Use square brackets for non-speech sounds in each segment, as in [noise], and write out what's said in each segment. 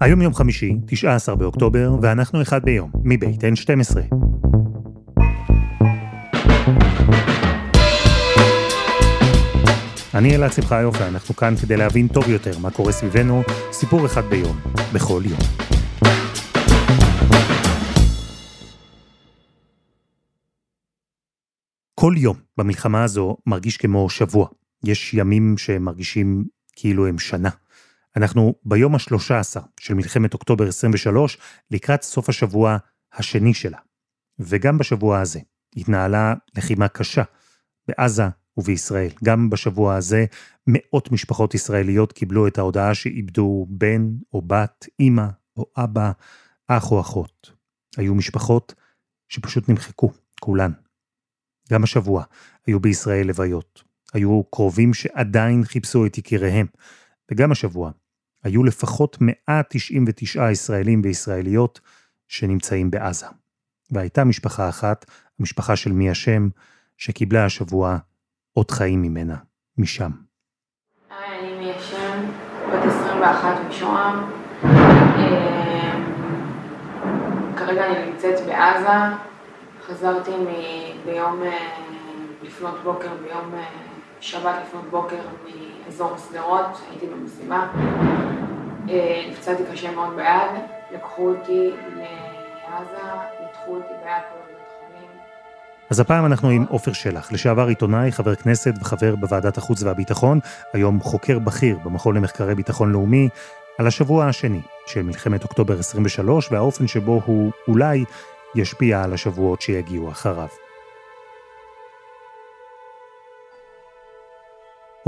היום יום חמישי, 19 באוקטובר, ואנחנו אחד ביום, מבית N12. אני אלעד שמחיוף, ואנחנו כאן כדי להבין טוב יותר מה קורה סביבנו, סיפור אחד ביום, בכל יום. כל יום במלחמה הזו מרגיש כמו שבוע. יש ימים שמרגישים כאילו הם שנה. אנחנו ביום ה-13 של מלחמת אוקטובר 23, לקראת סוף השבוע השני שלה. וגם בשבוע הזה התנהלה לחימה קשה בעזה ובישראל. גם בשבוע הזה מאות משפחות ישראליות קיבלו את ההודעה שאיבדו בן או בת, אימא או אבא, אח או אחות. היו משפחות שפשוט נמחקו, כולן. גם השבוע היו בישראל לוויות. היו קרובים שעדיין חיפשו את יקיריהם. וגם השבוע היו לפחות 199 ישראלים וישראליות שנמצאים בעזה. והייתה משפחה אחת, המשפחה של מי השם, שקיבלה השבוע עוד חיים ממנה, משם. היי, אני מי השם, בת 21 משוהם. אה, כרגע אני נמצאת בעזה. חזרתי ביום אה, לפנות בוקר, ביום אה, שבת לפנות בוקר מאזור שדרות, הייתי במשימה. נפצעתי קשה מאוד ביד, לקחו אותי לעזה, ניתחו אותי ביד כל. אז הפעם אנחנו עם עופר שלח, לשעבר עיתונאי, חבר כנסת וחבר בוועדת החוץ והביטחון, היום חוקר בכיר במכון למחקרי ביטחון לאומי, על השבוע השני של מלחמת אוקטובר 23 והאופן שבו הוא אולי ישפיע על השבועות שיגיעו אחריו.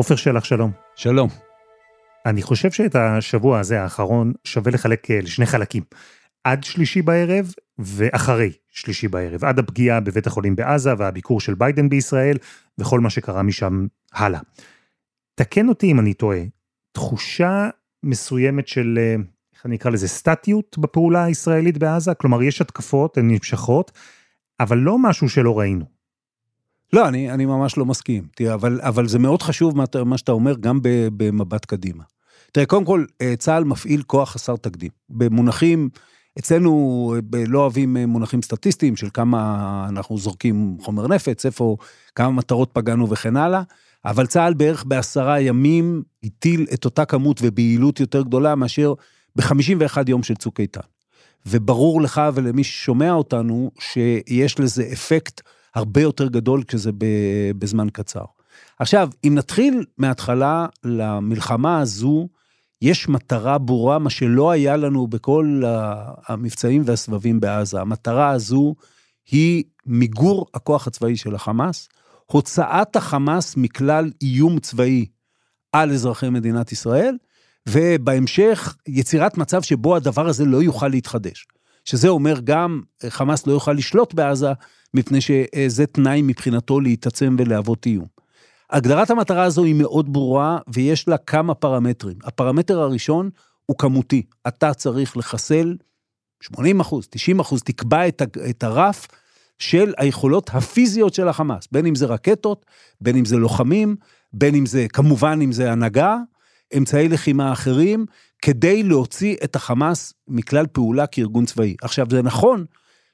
עופר שלח, שלום. שלום. אני חושב שאת השבוע הזה האחרון שווה לחלק אה, לשני חלקים. עד שלישי בערב ואחרי שלישי בערב, עד הפגיעה בבית החולים בעזה והביקור של ביידן בישראל וכל מה שקרה משם הלאה. תקן אותי אם אני טועה, תחושה מסוימת של, אה, איך אני אקרא לזה, סטטיות בפעולה הישראלית בעזה? כלומר, יש התקפות, הן נמשכות, אבל לא משהו שלא ראינו. לא, אני, אני ממש לא מסכים. תראה, אבל, אבל זה מאוד חשוב מה, מה שאתה אומר, גם במבט קדימה. תראה, קודם כל, אה, צה"ל מפעיל כוח חסר תקדים. במונחים, אצלנו אה, לא אוהבים אה, מונחים סטטיסטיים של כמה אנחנו זורקים חומר נפץ, איפה, כמה מטרות פגענו וכן הלאה, אבל צה"ל בערך בעשרה ימים הטיל את אותה כמות וביעילות יותר גדולה מאשר ב-51 יום של צוק איתן. וברור לך ולמי ששומע אותנו שיש לזה אפקט הרבה יותר גדול כשזה בזמן קצר. עכשיו, אם נתחיל מההתחלה למלחמה הזו, יש מטרה ברורה, מה שלא היה לנו בכל המבצעים והסבבים בעזה. המטרה הזו היא מיגור הכוח הצבאי של החמאס, הוצאת החמאס מכלל איום צבאי על אזרחי מדינת ישראל, ובהמשך יצירת מצב שבו הדבר הזה לא יוכל להתחדש. שזה אומר גם חמאס לא יוכל לשלוט בעזה, מפני שזה תנאי מבחינתו להתעצם ולהוות איום. הגדרת המטרה הזו היא מאוד ברורה, ויש לה כמה פרמטרים. הפרמטר הראשון הוא כמותי. אתה צריך לחסל 80 אחוז, 90 אחוז, תקבע את הרף של היכולות הפיזיות של החמאס, בין אם זה רקטות, בין אם זה לוחמים, בין אם זה, כמובן אם זה הנהגה, אמצעי לחימה אחרים, כדי להוציא את החמאס מכלל פעולה כארגון צבאי. עכשיו, זה נכון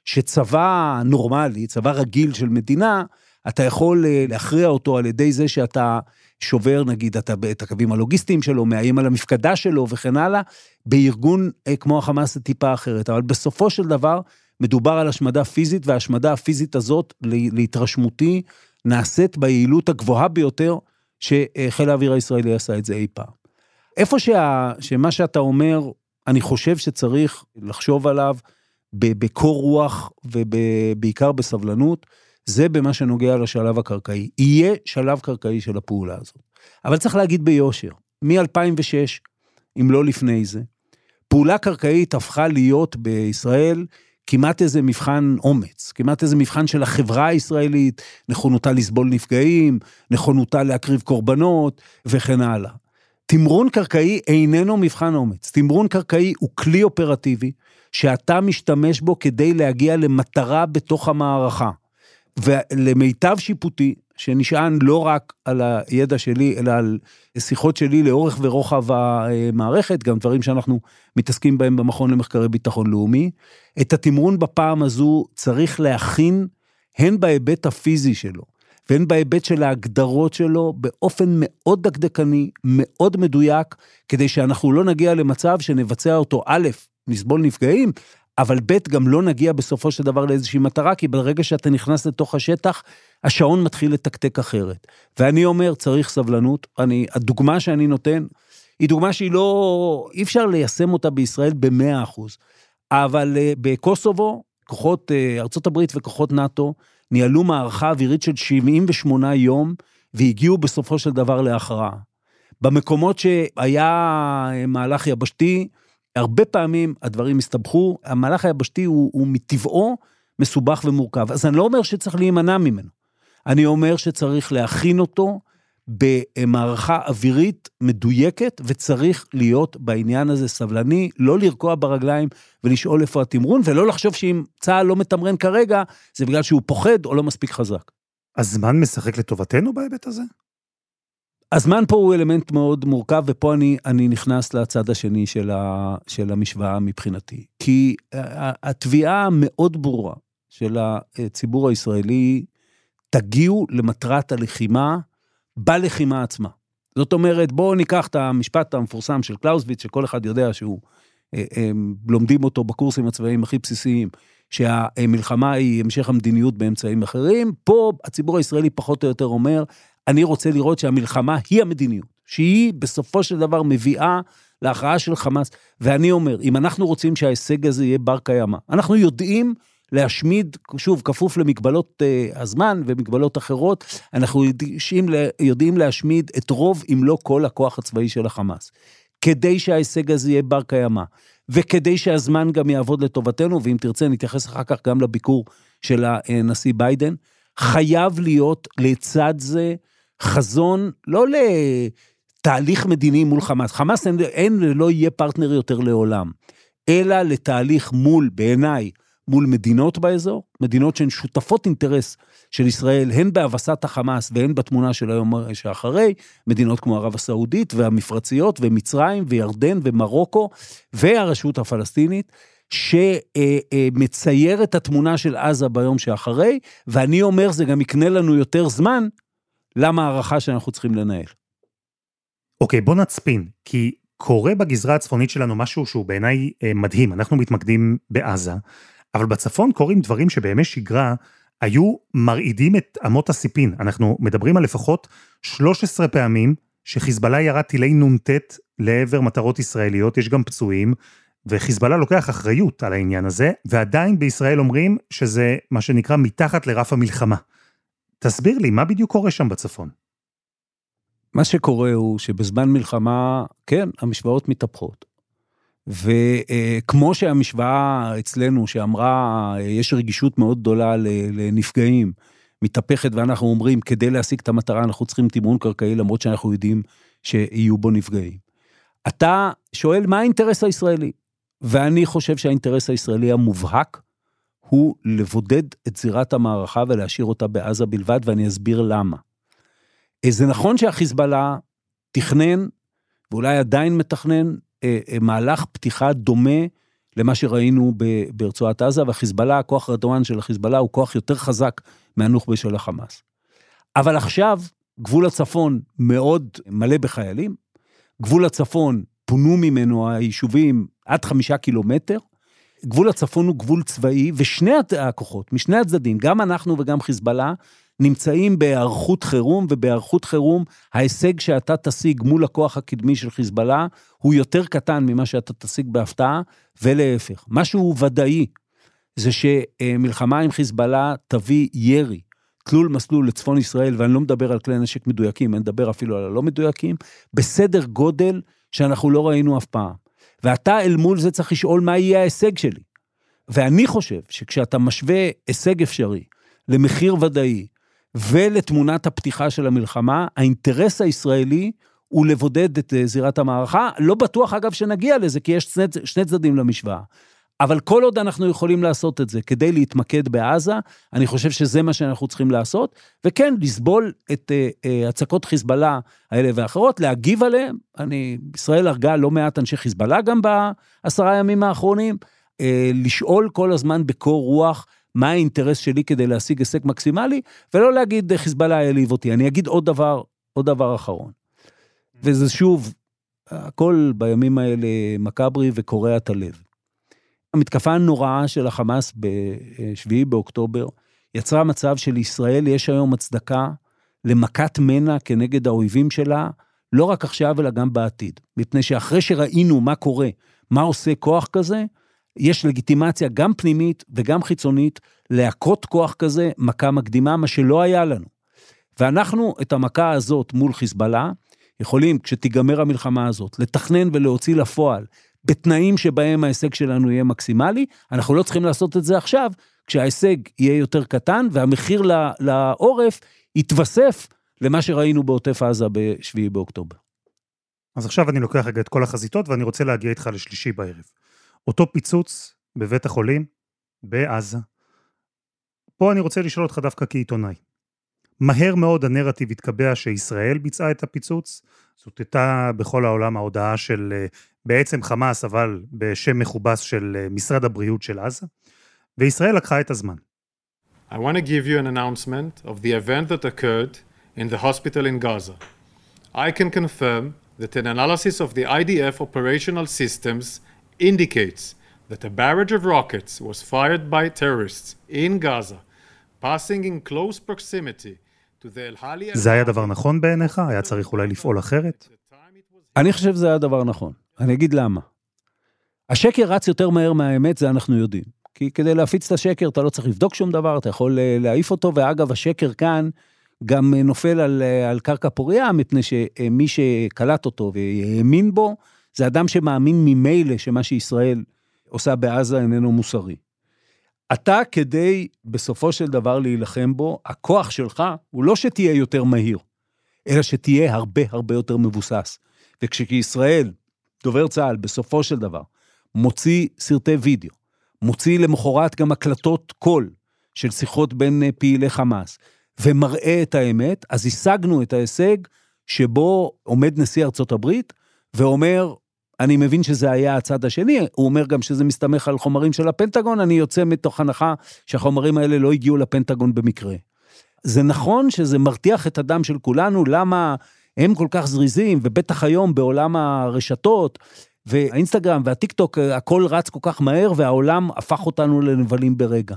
שצבא נורמלי, צבא רגיל של מדינה, אתה יכול אה, להכריע אותו על ידי זה שאתה שובר, נגיד, אתה, את הקווים הלוגיסטיים שלו, מאיים על המפקדה שלו וכן הלאה, בארגון אה, כמו החמאס זה טיפה אחרת. אבל בסופו של דבר, מדובר על השמדה פיזית, וההשמדה הפיזית הזאת, להתרשמותי, נעשית ביעילות הגבוהה ביותר שחיל האוויר הישראלי עשה את זה אי פעם. איפה שה, שמה שאתה אומר, אני חושב שצריך לחשוב עליו בקור רוח ובעיקר בסבלנות, זה במה שנוגע לשלב הקרקעי. יהיה שלב קרקעי של הפעולה הזאת. אבל צריך להגיד ביושר, מ-2006, אם לא לפני זה, פעולה קרקעית הפכה להיות בישראל כמעט איזה מבחן אומץ, כמעט איזה מבחן של החברה הישראלית, נכונותה לסבול נפגעים, נכונותה להקריב קורבנות וכן הלאה. תמרון קרקעי איננו מבחן אומץ, תמרון קרקעי הוא כלי אופרטיבי שאתה משתמש בו כדי להגיע למטרה בתוך המערכה. ולמיטב שיפוטי, שנשען לא רק על הידע שלי, אלא על שיחות שלי לאורך ורוחב המערכת, גם דברים שאנחנו מתעסקים בהם במכון למחקרי ביטחון לאומי. את התמרון בפעם הזו צריך להכין הן בהיבט הפיזי שלו, והן בהיבט של ההגדרות שלו, באופן מאוד דקדקני, מאוד מדויק, כדי שאנחנו לא נגיע למצב שנבצע אותו, א', נסבול נפגעים, אבל ב', גם לא נגיע בסופו של דבר לאיזושהי מטרה, כי ברגע שאתה נכנס לתוך השטח, השעון מתחיל לתקתק אחרת. ואני אומר, צריך סבלנות. אני, הדוגמה שאני נותן, היא דוגמה שהיא לא, אי אפשר ליישם אותה בישראל במאה אחוז. אבל uh, בקוסובו, כוחות ארצות הברית וכוחות נאט"ו ניהלו מערכה אווירית של 78 יום, והגיעו בסופו של דבר להכרעה. במקומות שהיה מהלך יבשתי, הרבה פעמים הדברים הסתבכו, המהלך היבשתי הוא, הוא מטבעו מסובך ומורכב. אז אני לא אומר שצריך להימנע ממנו, אני אומר שצריך להכין אותו במערכה אווירית מדויקת, וצריך להיות בעניין הזה סבלני, לא לרקוע ברגליים ולשאול איפה התמרון, ולא לחשוב שאם צה"ל לא מתמרן כרגע, זה בגלל שהוא פוחד או לא מספיק חזק. הזמן משחק לטובתנו בהיבט הזה? הזמן פה הוא אלמנט מאוד מורכב, ופה אני, אני נכנס לצד השני של, ה, של המשוואה מבחינתי. כי התביעה המאוד ברורה של הציבור הישראלי, תגיעו למטרת הלחימה בלחימה עצמה. זאת אומרת, בואו ניקח את המשפט המפורסם של קלאוזוויץ, שכל אחד יודע שהוא, אה, אה, לומדים אותו בקורסים הצבאיים הכי בסיסיים, שהמלחמה היא המשך המדיניות באמצעים אחרים. פה הציבור הישראלי פחות או יותר אומר, אני רוצה לראות שהמלחמה היא המדיניות, שהיא בסופו של דבר מביאה להכרעה של חמאס. ואני אומר, אם אנחנו רוצים שההישג הזה יהיה בר קיימא, אנחנו יודעים להשמיד, שוב, כפוף למגבלות אה, הזמן ומגבלות אחרות, אנחנו יודעים, יודעים להשמיד את רוב, אם לא כל, הכוח הצבאי של החמאס. כדי שההישג הזה יהיה בר קיימא, וכדי שהזמן גם יעבוד לטובתנו, ואם תרצה, נתייחס אחר כך גם לביקור של הנשיא ביידן, חייב להיות לצד זה חזון, לא לתהליך מדיני מול חמאס, חמאס אין, ולא יהיה פרטנר יותר לעולם, אלא לתהליך מול, בעיניי, מול מדינות באזור, מדינות שהן שותפות אינטרס של ישראל, הן בהבסת החמאס והן בתמונה של היום שאחרי, מדינות כמו ערב הסעודית והמפרציות ומצרים וירדן ומרוקו והרשות הפלסטינית, שמצייר את התמונה של עזה ביום שאחרי, ואני אומר, זה גם יקנה לנו יותר זמן למערכה שאנחנו צריכים לנהל. אוקיי, בוא נצפין, כי קורה בגזרה הצפונית שלנו משהו שהוא בעיניי אה, מדהים. אנחנו מתמקדים בעזה, אבל בצפון קורים דברים שבימי שגרה היו מרעידים את אמות הסיפין. אנחנו מדברים על לפחות 13 פעמים שחיזבאללה ירה טילי נ"ט לעבר מטרות ישראליות, יש גם פצועים, וחיזבאללה לוקח אחריות על העניין הזה, ועדיין בישראל אומרים שזה מה שנקרא מתחת לרף המלחמה. תסביר לי, מה בדיוק קורה שם בצפון? מה שקורה הוא שבזמן מלחמה, כן, המשוואות מתהפכות. וכמו שהמשוואה אצלנו שאמרה, יש רגישות מאוד גדולה לנפגעים, מתהפכת ואנחנו אומרים, כדי להשיג את המטרה אנחנו צריכים תמרון קרקעי, למרות שאנחנו יודעים שיהיו בו נפגעים. אתה שואל מה האינטרס הישראלי? ואני חושב שהאינטרס הישראלי המובהק הוא לבודד את זירת המערכה ולהשאיר אותה בעזה בלבד, ואני אסביר למה. אה, זה נכון שהחיזבאללה תכנן, ואולי עדיין מתכנן, מהלך פתיחה דומה למה שראינו ברצועת עזה, והחיזבאללה, הכוח רדואן של החיזבאללה הוא כוח יותר חזק מהנוח'בה של החמאס. אבל עכשיו, גבול הצפון מאוד מלא בחיילים, גבול הצפון, פונו ממנו היישובים עד חמישה קילומטר, גבול הצפון הוא גבול צבאי, ושני הכוחות, משני הצדדים, גם אנחנו וגם חיזבאללה, נמצאים בהיערכות חירום, ובהיערכות חירום ההישג שאתה תשיג מול הכוח הקדמי של חיזבאללה הוא יותר קטן ממה שאתה תשיג בהפתעה, ולהפך. משהו ודאי זה שמלחמה עם חיזבאללה תביא ירי, תלול מסלול לצפון ישראל, ואני לא מדבר על כלי נשק מדויקים, אני מדבר אפילו על הלא מדויקים, בסדר גודל שאנחנו לא ראינו אף פעם. ואתה אל מול זה צריך לשאול מה יהיה ההישג שלי. ואני חושב שכשאתה משווה הישג אפשרי למחיר ודאי ולתמונת הפתיחה של המלחמה, האינטרס הישראלי הוא לבודד את אה, זירת המערכה. לא בטוח, אגב, שנגיע לזה, כי יש שני, שני צדדים למשוואה. אבל כל עוד אנחנו יכולים לעשות את זה כדי להתמקד בעזה, אני חושב שזה מה שאנחנו צריכים לעשות, וכן, לסבול את uh, uh, הצקות חיזבאללה האלה ואחרות, להגיב עליהן. אני, ישראל הרגה לא מעט אנשי חיזבאללה גם בעשרה ימים האחרונים, לשאול כל הזמן בקור רוח מה האינטרס שלי כדי להשיג הישג מקסימלי, ולא להגיד חיזבאללה העליב אותי. אני אגיד עוד דבר, עוד דבר אחרון. וזה שוב, הכל בימים האלה מקאברי וקורע את הלב. המתקפה הנוראה של החמאס ב-7 באוקטובר יצרה מצב שלישראל יש היום הצדקה למכת מנע כנגד האויבים שלה, לא רק עכשיו אלא גם בעתיד. מפני שאחרי שראינו מה קורה, מה עושה כוח כזה, יש לגיטימציה גם פנימית וגם חיצונית להכות כוח כזה מכה מקדימה, מה שלא היה לנו. ואנחנו את המכה הזאת מול חיזבאללה, יכולים, כשתיגמר המלחמה הזאת, לתכנן ולהוציא לפועל בתנאים שבהם ההישג שלנו יהיה מקסימלי, אנחנו לא צריכים לעשות את זה עכשיו, כשההישג יהיה יותר קטן והמחיר לעורף יתווסף למה שראינו בעוטף עזה ב-7 באוקטובר. אז עכשיו אני לוקח רגע את כל החזיתות ואני רוצה להגיע איתך לשלישי בערב. אותו פיצוץ בבית החולים בעזה. פה אני רוצה לשאול אותך דווקא כעיתונאי. מהר מאוד הנרטיב התקבע שישראל ביצעה את הפיצוץ. הייתה בכל העולם ההודעה של אה, בעצם חמאס, אבל בשם מכובס של אה, משרד הבריאות של עזה, וישראל לקחה את הזמן. I want to give you an announcement of the event that occurred in the hospital in Gaza. I can confirm that an analysis of the IDF operational systems indicates that a barrage of rockets was fired by terrorists in Gaza, passing in close proximity זה היה דבר נכון בעיניך? היה צריך אולי לפעול אחרת? אני חושב שזה היה דבר נכון. אני אגיד למה. השקר רץ יותר מהר מהאמת, זה אנחנו יודעים. כי כדי להפיץ את השקר אתה לא צריך לבדוק שום דבר, אתה יכול אה, להעיף אותו, ואגב, השקר כאן גם אה, נופל על, אה, על קרקע פוריה, מפני שמי שקלט אותו והאמין בו, זה אדם שמאמין ממילא שמה שישראל עושה בעזה איננו מוסרי. אתה כדי בסופו של דבר להילחם בו, הכוח שלך הוא לא שתהיה יותר מהיר, אלא שתהיה הרבה הרבה יותר מבוסס. וכשישראל, דובר צה"ל, בסופו של דבר, מוציא סרטי וידאו, מוציא למחרת גם הקלטות קול של שיחות בין אה, פעילי חמאס, ומראה את האמת, אז השגנו את ההישג שבו עומד נשיא ארצות הברית ואומר, אני מבין שזה היה הצד השני, הוא אומר גם שזה מסתמך על חומרים של הפנטגון, אני יוצא מתוך הנחה שהחומרים האלה לא הגיעו לפנטגון במקרה. זה נכון שזה מרתיח את הדם של כולנו, למה הם כל כך זריזים, ובטח היום בעולם הרשתות, והאינסטגרם והטיק טוק, הכל רץ כל כך מהר, והעולם הפך אותנו לנבלים ברגע.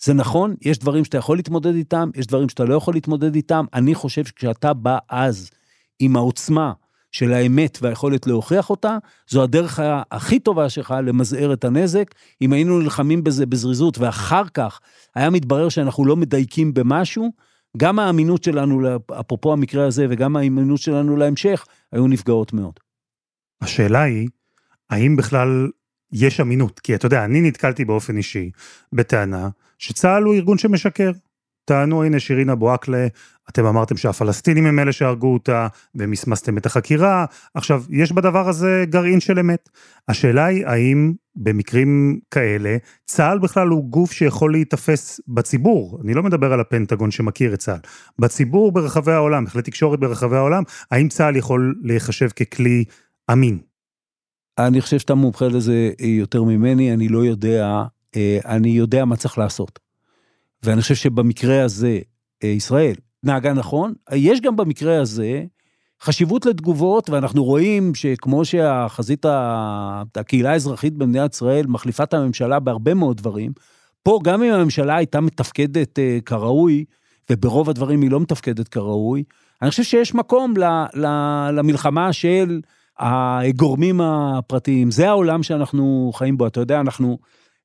זה נכון, יש דברים שאתה יכול להתמודד איתם, יש דברים שאתה לא יכול להתמודד איתם. אני חושב שכשאתה בא אז עם העוצמה, של האמת והיכולת להוכיח אותה, זו הדרך הכי טובה שלך למזער את הנזק. אם היינו נלחמים בזה בזריזות ואחר כך היה מתברר שאנחנו לא מדייקים במשהו, גם האמינות שלנו, אפרופו המקרה הזה, וגם האמינות שלנו להמשך, היו נפגעות מאוד. השאלה היא, האם בכלל יש אמינות? כי אתה יודע, אני נתקלתי באופן אישי בטענה שצה"ל הוא ארגון שמשקר. טענו, הנה שירין אבו אתם אמרתם שהפלסטינים הם אלה שהרגו אותה, ומסמסתם את החקירה, עכשיו, יש בדבר הזה גרעין של אמת. השאלה היא, האם במקרים כאלה, צה"ל בכלל הוא גוף שיכול להיתפס בציבור, אני לא מדבר על הפנטגון שמכיר את צה"ל, בציבור ברחבי העולם, בכלי תקשורת ברחבי העולם, האם צה"ל יכול להיחשב ככלי אמין? אני חושב שאתה מומחה לזה יותר ממני, אני לא יודע, אה, אני יודע מה צריך לעשות. ואני חושב שבמקרה הזה, אה, ישראל נהגה נכון. יש גם במקרה הזה חשיבות לתגובות, ואנחנו רואים שכמו שהחזית, הקהילה האזרחית במדינת ישראל מחליפה את הממשלה בהרבה מאוד דברים, פה גם אם הממשלה הייתה מתפקדת אה, כראוי, וברוב הדברים היא לא מתפקדת כראוי, אני חושב שיש מקום ל, ל, למלחמה של הגורמים הפרטיים. זה העולם שאנחנו חיים בו. אתה יודע, אנחנו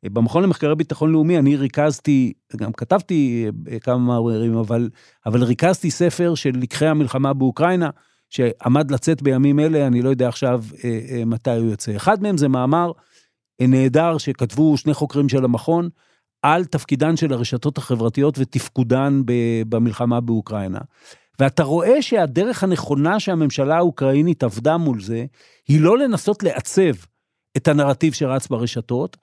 במכון למחקרי ביטחון לאומי אני ריכזתי, גם כתבתי אה, כמה מאמרים, אבל, אבל ריכזתי ספר של לקחי המלחמה באוקראינה, שעמד לצאת בימים אלה, אני לא יודע עכשיו אה, אה, מתי הוא יוצא. אחד מהם זה מאמר נהדר שכתבו שני חוקרים של המכון, על תפקידן של הרשתות החברתיות ותפקודן במלחמה באוקראינה. ואתה רואה שהדרך הנכונה שהממשלה האוקראינית עבדה מול זה, היא לא לנסות לעצב את הנרטיב שרץ ברשתות,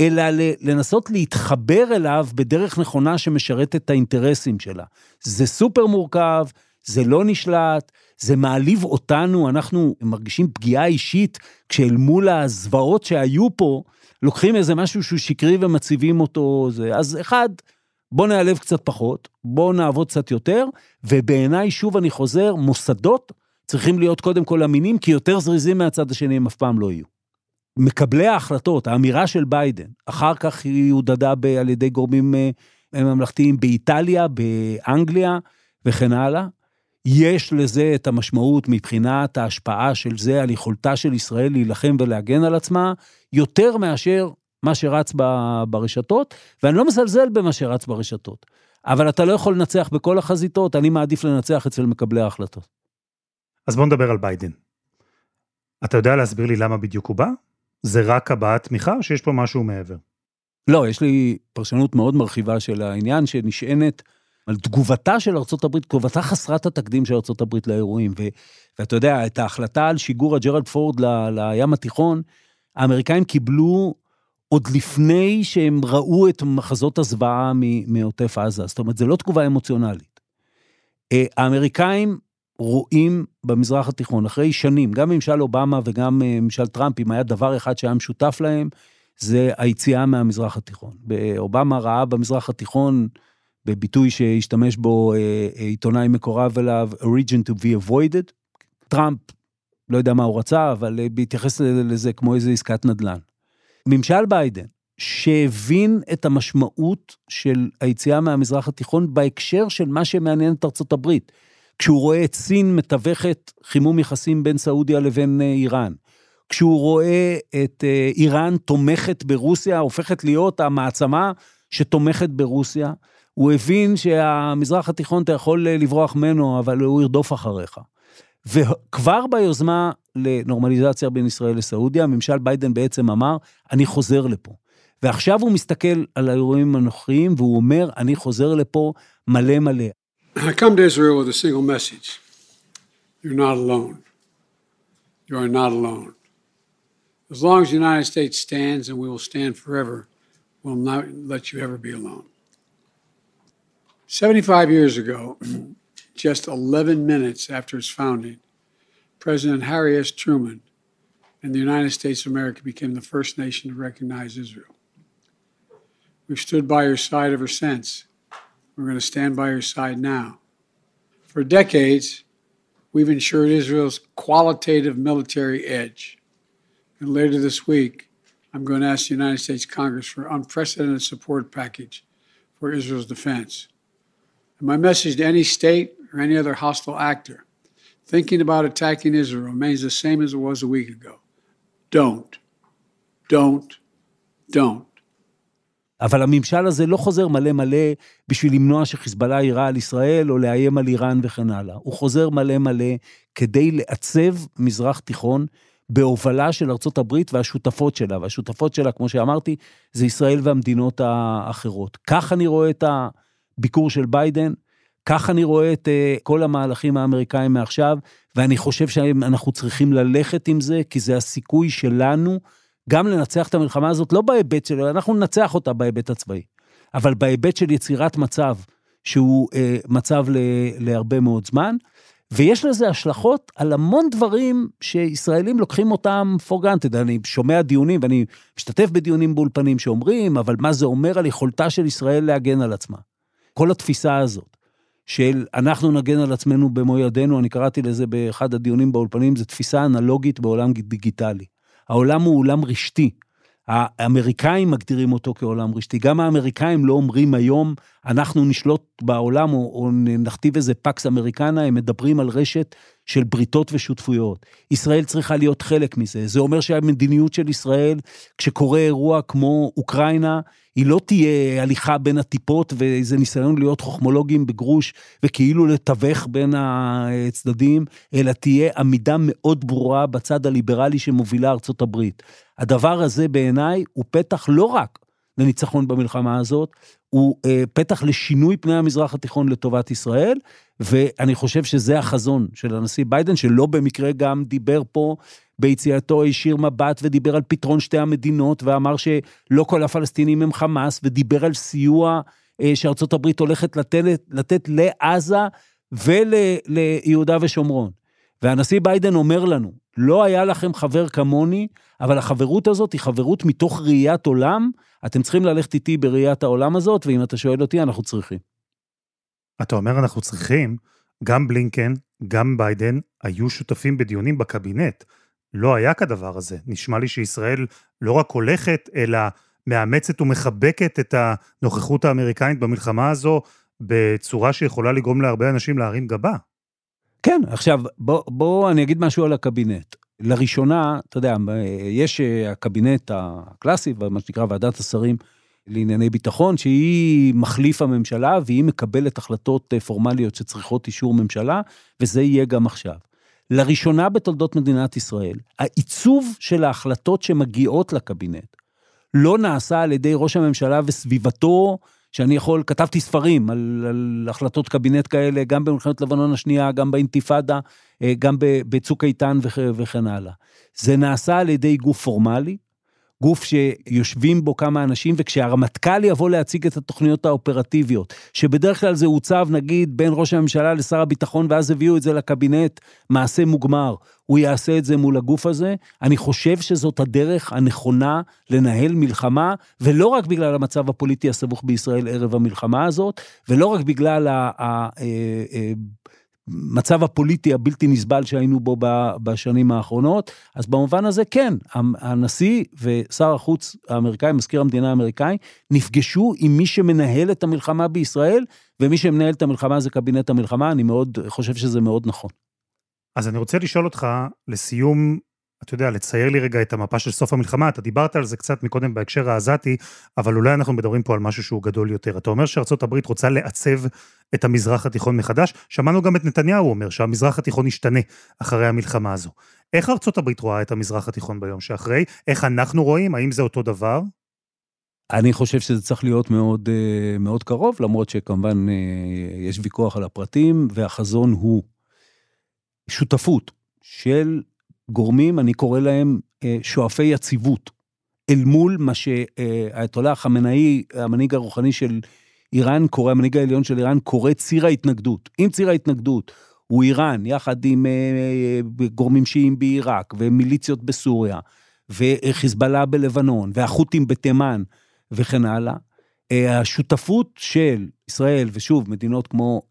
אלא לנסות להתחבר אליו בדרך נכונה שמשרתת את האינטרסים שלה. זה סופר מורכב, זה לא נשלט, זה מעליב אותנו, אנחנו מרגישים פגיעה אישית כשאל מול הזוועות שהיו פה, לוקחים איזה משהו שהוא שקרי ומציבים אותו, זה, אז אחד, בוא נעלב קצת פחות, בוא נעבוד קצת יותר, ובעיניי, שוב אני חוזר, מוסדות צריכים להיות קודם כל אמינים, כי יותר זריזים מהצד השני הם אף פעם לא יהיו. מקבלי ההחלטות, האמירה של ביידן, אחר כך היא הודדה על ידי גורמים אה, ממלכתיים באיטליה, באנגליה וכן הלאה. יש לזה את המשמעות מבחינת ההשפעה של זה על יכולתה של ישראל להילחם ולהגן על עצמה, יותר מאשר מה שרץ ברשתות, ואני לא מזלזל במה שרץ ברשתות. אבל אתה לא יכול לנצח בכל החזיתות, אני מעדיף לנצח אצל מקבלי ההחלטות. אז בוא נדבר על ביידן. אתה יודע להסביר לי למה בדיוק הוא בא? זה רק הבעת תמיכה או שיש פה משהו מעבר? לא, יש לי פרשנות מאוד מרחיבה של העניין שנשענת על תגובתה של ארה"ב, תגובתה חסרת התקדים של ארה"ב לאירועים. ו, ואתה יודע, את ההחלטה על שיגור הג'רלד פורד ל, לים התיכון, האמריקאים קיבלו עוד לפני שהם ראו את מחזות הזוועה מעוטף עזה. זאת אומרת, זו לא תגובה אמוציונלית. אה, האמריקאים רואים במזרח התיכון, אחרי שנים, גם ממשל אובמה וגם אה, ממשל טראמפ, אם היה דבר אחד שהיה משותף להם, זה היציאה מהמזרח התיכון. אובמה ראה במזרח התיכון, בביטוי שהשתמש בו אה, אה, עיתונאי מקורב אליו, a region to be avoided. טראמפ, לא יודע מה הוא רצה, אבל בהתייחס לזה כמו איזה עסקת נדל"ן. ממשל ביידן, שהבין את המשמעות של היציאה מהמזרח התיכון בהקשר של מה שמעניין את ארצות הברית. כשהוא רואה את סין מתווכת חימום יחסים בין סעודיה לבין אה, איראן, כשהוא רואה את אה, איראן תומכת ברוסיה, הופכת להיות המעצמה שתומכת ברוסיה, הוא הבין שהמזרח התיכון אתה יכול אה, לברוח ממנו, אבל הוא ירדוף אחריך. וכבר ביוזמה לנורמליזציה בין ישראל לסעודיה, ממשל ביידן בעצם אמר, אני חוזר לפה. ועכשיו הוא מסתכל על האירועים הנוכחיים, והוא אומר, אני חוזר לפה מלא מלא. I come to Israel with a single message you're not alone. You are not alone. As long as the United States stands, and we will stand forever, we'll not let you ever be alone. 75 years ago, [clears throat] just 11 minutes after its founding, President Harry S. Truman and the United States of America became the first nation to recognize Israel. We've stood by your side ever since we're going to stand by your side now. For decades, we've ensured Israel's qualitative military edge. And later this week, I'm going to ask the United States Congress for an unprecedented support package for Israel's defense. And my message to any state or any other hostile actor thinking about attacking Israel remains the same as it was a week ago. Don't. Don't. Don't. אבל הממשל הזה לא חוזר מלא מלא בשביל למנוע שחיזבאללה יירה על ישראל או לאיים על איראן וכן הלאה. הוא חוזר מלא מלא כדי לעצב מזרח תיכון בהובלה של ארצות הברית והשותפות שלה, והשותפות שלה, כמו שאמרתי, זה ישראל והמדינות האחרות. כך אני רואה את הביקור של ביידן, כך אני רואה את אה, כל המהלכים האמריקאים מעכשיו, ואני חושב שאנחנו צריכים ללכת עם זה, כי זה הסיכוי שלנו גם לנצח את המלחמה הזאת, לא בהיבט שלו, אנחנו ננצח אותה בהיבט הצבאי, אבל בהיבט של יצירת מצב שהוא אה, מצב ל, להרבה מאוד זמן, ויש לזה השלכות על המון דברים שישראלים לוקחים אותם for granted. אני שומע דיונים ואני משתתף בדיונים באולפנים שאומרים, אבל מה זה אומר על יכולתה של ישראל להגן על עצמה? כל התפיסה הזאת. של אנחנו נגן על עצמנו במו ידינו, אני קראתי לזה באחד הדיונים באולפנים, זו תפיסה אנלוגית בעולם דיגיטלי. העולם הוא עולם רשתי. האמריקאים מגדירים אותו כעולם רשתי. גם האמריקאים לא אומרים היום, אנחנו נשלוט בעולם או, או נכתיב איזה פקס אמריקנה, הם מדברים על רשת של בריתות ושותפויות. ישראל צריכה להיות חלק מזה. זה אומר שהמדיניות של ישראל, כשקורה אירוע כמו אוקראינה, היא לא תהיה הליכה בין הטיפות ואיזה ניסיון להיות חוכמולוגים בגרוש וכאילו לתווך בין הצדדים, אלא תהיה עמידה מאוד ברורה בצד הליברלי שמובילה ארצות הברית. הדבר הזה בעיניי הוא פתח לא רק לניצחון במלחמה הזאת, הוא אה, פתח לשינוי פני המזרח התיכון לטובת ישראל, ואני חושב שזה החזון של הנשיא ביידן, שלא במקרה גם דיבר פה ביציאתו הישיר מבט ודיבר על פתרון שתי המדינות, ואמר שלא כל הפלסטינים הם חמאס, ודיבר על סיוע אה, שארצות הברית הולכת לתת, לתת לעזה וליהודה ושומרון. והנשיא ביידן אומר לנו, לא היה לכם חבר כמוני, אבל החברות הזאת היא חברות מתוך ראיית עולם, אתם צריכים ללכת איתי בראיית העולם הזאת, ואם אתה שואל אותי, אנחנו צריכים. אתה אומר אנחנו צריכים, גם בלינקן, גם ביידן, היו שותפים בדיונים בקבינט. לא היה כדבר הזה. נשמע לי שישראל לא רק הולכת, אלא מאמצת ומחבקת את הנוכחות האמריקנית במלחמה הזו בצורה שיכולה לגרום להרבה אנשים להרים גבה. כן, עכשיו, בוא, בוא אני אגיד משהו על הקבינט. לראשונה, אתה יודע, יש אה, הקבינט הקלאסי, מה שנקרא ועדת השרים לענייני ביטחון, שהיא מחליף הממשלה והיא מקבלת החלטות אה, פורמליות שצריכות אישור ממשלה, וזה יהיה גם עכשיו. לראשונה בתולדות מדינת ישראל, העיצוב של ההחלטות שמגיעות לקבינט לא נעשה על ידי ראש הממשלה וסביבתו, שאני יכול, כתבתי ספרים על, על החלטות קבינט כאלה, גם במלחמת לבנון השנייה, גם באינתיפאדה, אה, גם בצוק איתן וכן הלאה. זה נעשה על ידי גוף פורמלי, גוף שיושבים בו כמה אנשים, וכשהרמטכ"ל יבוא להציג את התוכניות האופרטיביות, שבדרך כלל זה הוצב נגיד בין ראש הממשלה לשר הביטחון, ואז הביאו את זה לקבינט, מעשה מוגמר, הוא יעשה את זה מול הגוף הזה. אני חושב שזאת הדרך הנכונה לנהל מלחמה, ולא רק בגלל המצב הפוליטי הסבוך בישראל ערב המלחמה הזאת, ולא רק בגלל ה... ה, ה, ה המצב הפוליטי הבלתי נסבל שהיינו בו בשנים האחרונות, אז במובן הזה כן, הנשיא ושר החוץ האמריקאי, מזכיר המדינה האמריקאי, נפגשו עם מי שמנהל את המלחמה בישראל, ומי שמנהל את המלחמה זה קבינט המלחמה, אני מאוד חושב שזה מאוד נכון. אז אני רוצה לשאול אותך, לסיום, אתה יודע, לצייר לי רגע את המפה של סוף המלחמה, אתה דיברת על זה קצת מקודם בהקשר העזתי, אבל אולי אנחנו מדברים פה על משהו שהוא גדול יותר. אתה אומר שארצות הברית רוצה לעצב את המזרח התיכון מחדש, שמענו גם את נתניהו אומר שהמזרח התיכון ישתנה אחרי המלחמה הזו. איך ארצות הברית רואה את המזרח התיכון ביום שאחרי? איך אנחנו רואים? האם זה אותו דבר? אני חושב שזה צריך להיות מאוד, אה, מאוד קרוב, למרות שכמובן אה, יש ויכוח על הפרטים, והחזון הוא שותפות של גורמים, אני קורא להם אה, שואפי יציבות, אל מול מה שהאייתולה חמינאי, המנהיג הרוחני של איראן קורא, המנהיג העליון של איראן קורא ציר ההתנגדות. אם ציר ההתנגדות הוא איראן, יחד עם אה, גורמים שיעים בעיראק, ומיליציות בסוריה, וחיזבאללה בלבנון, והחות'ים בתימן, וכן הלאה, אה, השותפות של ישראל, ושוב, מדינות כמו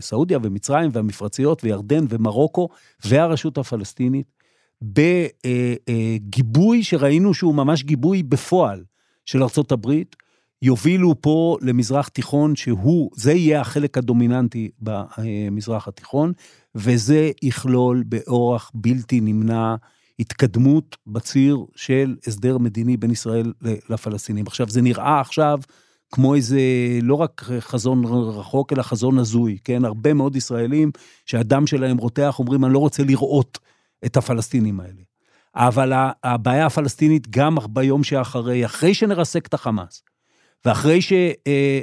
סעודיה ומצרים והמפרציות וירדן ומרוקו והרשות הפלסטינית, בגיבוי שראינו שהוא ממש גיבוי בפועל של ארצות הברית, יובילו פה למזרח תיכון שהוא, זה יהיה החלק הדומיננטי במזרח התיכון, וזה יכלול באורח בלתי נמנע התקדמות בציר של הסדר מדיני בין ישראל לפלסטינים. עכשיו, זה נראה עכשיו כמו איזה, לא רק חזון רחוק, אלא חזון הזוי, כן? הרבה מאוד ישראלים שהדם שלהם רותח אומרים, אני לא רוצה לראות את הפלסטינים האלה. אבל הבעיה הפלסטינית גם ביום שאחרי, אחרי שנרסק את החמאס, ואחרי שנדאג אה,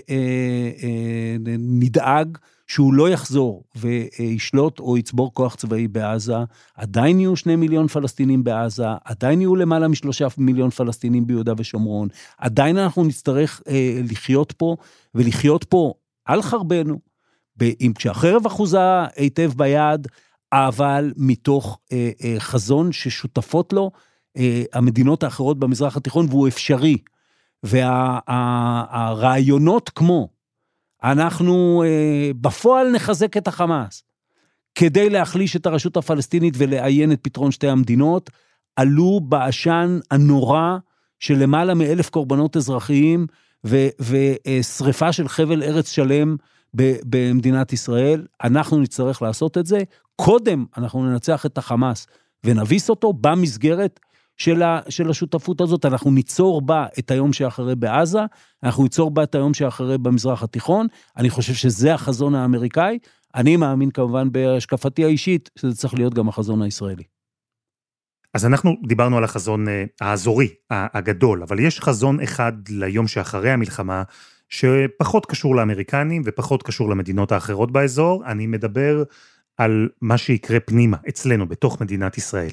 אה, אה, שהוא לא יחזור וישלוט או יצבור כוח צבאי בעזה, עדיין יהיו שני מיליון פלסטינים בעזה, עדיין יהיו למעלה משלושה מיליון פלסטינים ביהודה ושומרון, עדיין אנחנו נצטרך לחיות פה, ולחיות פה על חרבנו, עם כשהחרב אחוזה היטב ביד, אבל מתוך אה, אה, חזון ששותפות לו אה, המדינות האחרות במזרח התיכון, והוא אפשרי. והרעיונות וה, כמו, אנחנו אה, בפועל נחזק את החמאס, כדי להחליש את הרשות הפלסטינית ולאיין את פתרון שתי המדינות, עלו בעשן הנורא של למעלה מאלף קורבנות אזרחיים ושריפה של חבל ארץ שלם במדינת ישראל. אנחנו נצטרך לעשות את זה. קודם אנחנו ננצח את החמאס ונביס אותו במסגרת של, ה, של השותפות הזאת, אנחנו ניצור בה את היום שאחרי בעזה, אנחנו ניצור בה את היום שאחרי במזרח התיכון. אני חושב שזה החזון האמריקאי. אני מאמין כמובן בהשקפתי האישית, שזה צריך להיות גם החזון הישראלי. אז אנחנו דיברנו על החזון אה, האזורי, הגדול, אבל יש חזון אחד ליום שאחרי המלחמה, שפחות קשור לאמריקנים ופחות קשור למדינות האחרות באזור. אני מדבר על מה שיקרה פנימה, אצלנו, בתוך מדינת ישראל.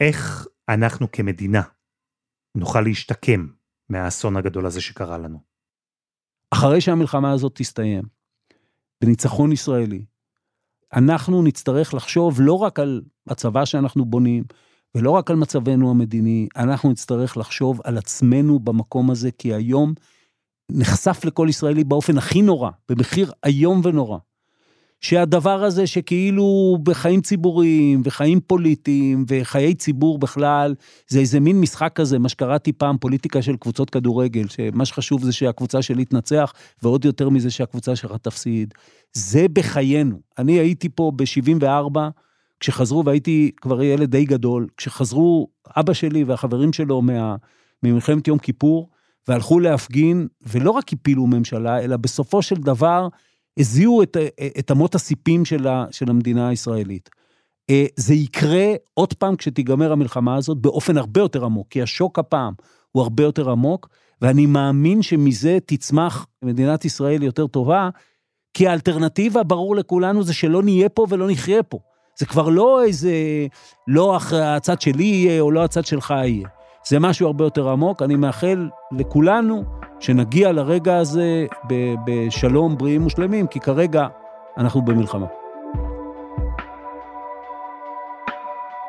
איך אנחנו כמדינה נוכל להשתקם מהאסון הגדול הזה שקרה לנו. אחרי שהמלחמה הזאת תסתיים, בניצחון ישראלי, אנחנו נצטרך לחשוב לא רק על הצבא שאנחנו בונים, ולא רק על מצבנו המדיני, אנחנו נצטרך לחשוב על עצמנו במקום הזה, כי היום נחשף לכל ישראלי באופן הכי נורא, במחיר איום ונורא. שהדבר הזה שכאילו בחיים ציבוריים וחיים פוליטיים וחיי ציבור בכלל, זה איזה מין משחק כזה, מה שקראתי פעם, פוליטיקה של קבוצות כדורגל, שמה שחשוב זה שהקבוצה שלי תנצח, ועוד יותר מזה שהקבוצה שלך תפסיד. זה בחיינו. אני הייתי פה ב-74, כשחזרו, והייתי כבר ילד די גדול, כשחזרו אבא שלי והחברים שלו מה, ממלחמת יום כיפור, והלכו להפגין, ולא רק הפילו ממשלה, אלא בסופו של דבר, הזיעו את, את אמות הסיפים של, של המדינה הישראלית. אה, זה יקרה עוד פעם כשתיגמר המלחמה הזאת באופן הרבה יותר עמוק, כי השוק הפעם הוא הרבה יותר עמוק, ואני מאמין שמזה תצמח מדינת ישראל יותר טובה, כי האלטרנטיבה, ברור לכולנו, זה שלא נהיה פה ולא נחיה פה. זה כבר לא איזה, לא הצד שלי יהיה או לא הצד שלך יהיה. זה משהו הרבה יותר עמוק, אני מאחל לכולנו שנגיע לרגע הזה בשלום, בריאים ושלמים, כי כרגע אנחנו במלחמה.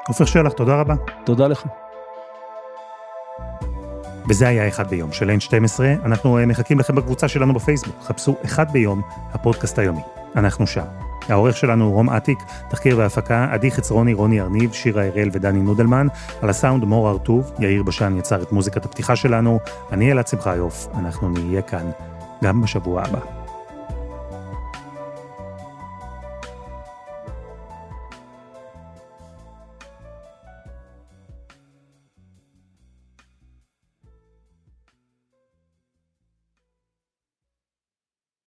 עופר שלח, תודה רבה. תודה לך. וזה היה אחד ביום של N12, אנחנו אה, מחכים לכם בקבוצה שלנו בפייסבוק, חפשו אחד ביום, הפודקאסט היומי. אנחנו שם. העורך שלנו הוא רום אטיק, תחקיר והפקה, עדי חצרוני, רוני ארניב, שירה הראל ודני נודלמן, על הסאונד מור הרטוב, יאיר בשן יצר את מוזיקת הפתיחה שלנו, אני אלעד שמחיוף, אנחנו נהיה כאן גם בשבוע הבא.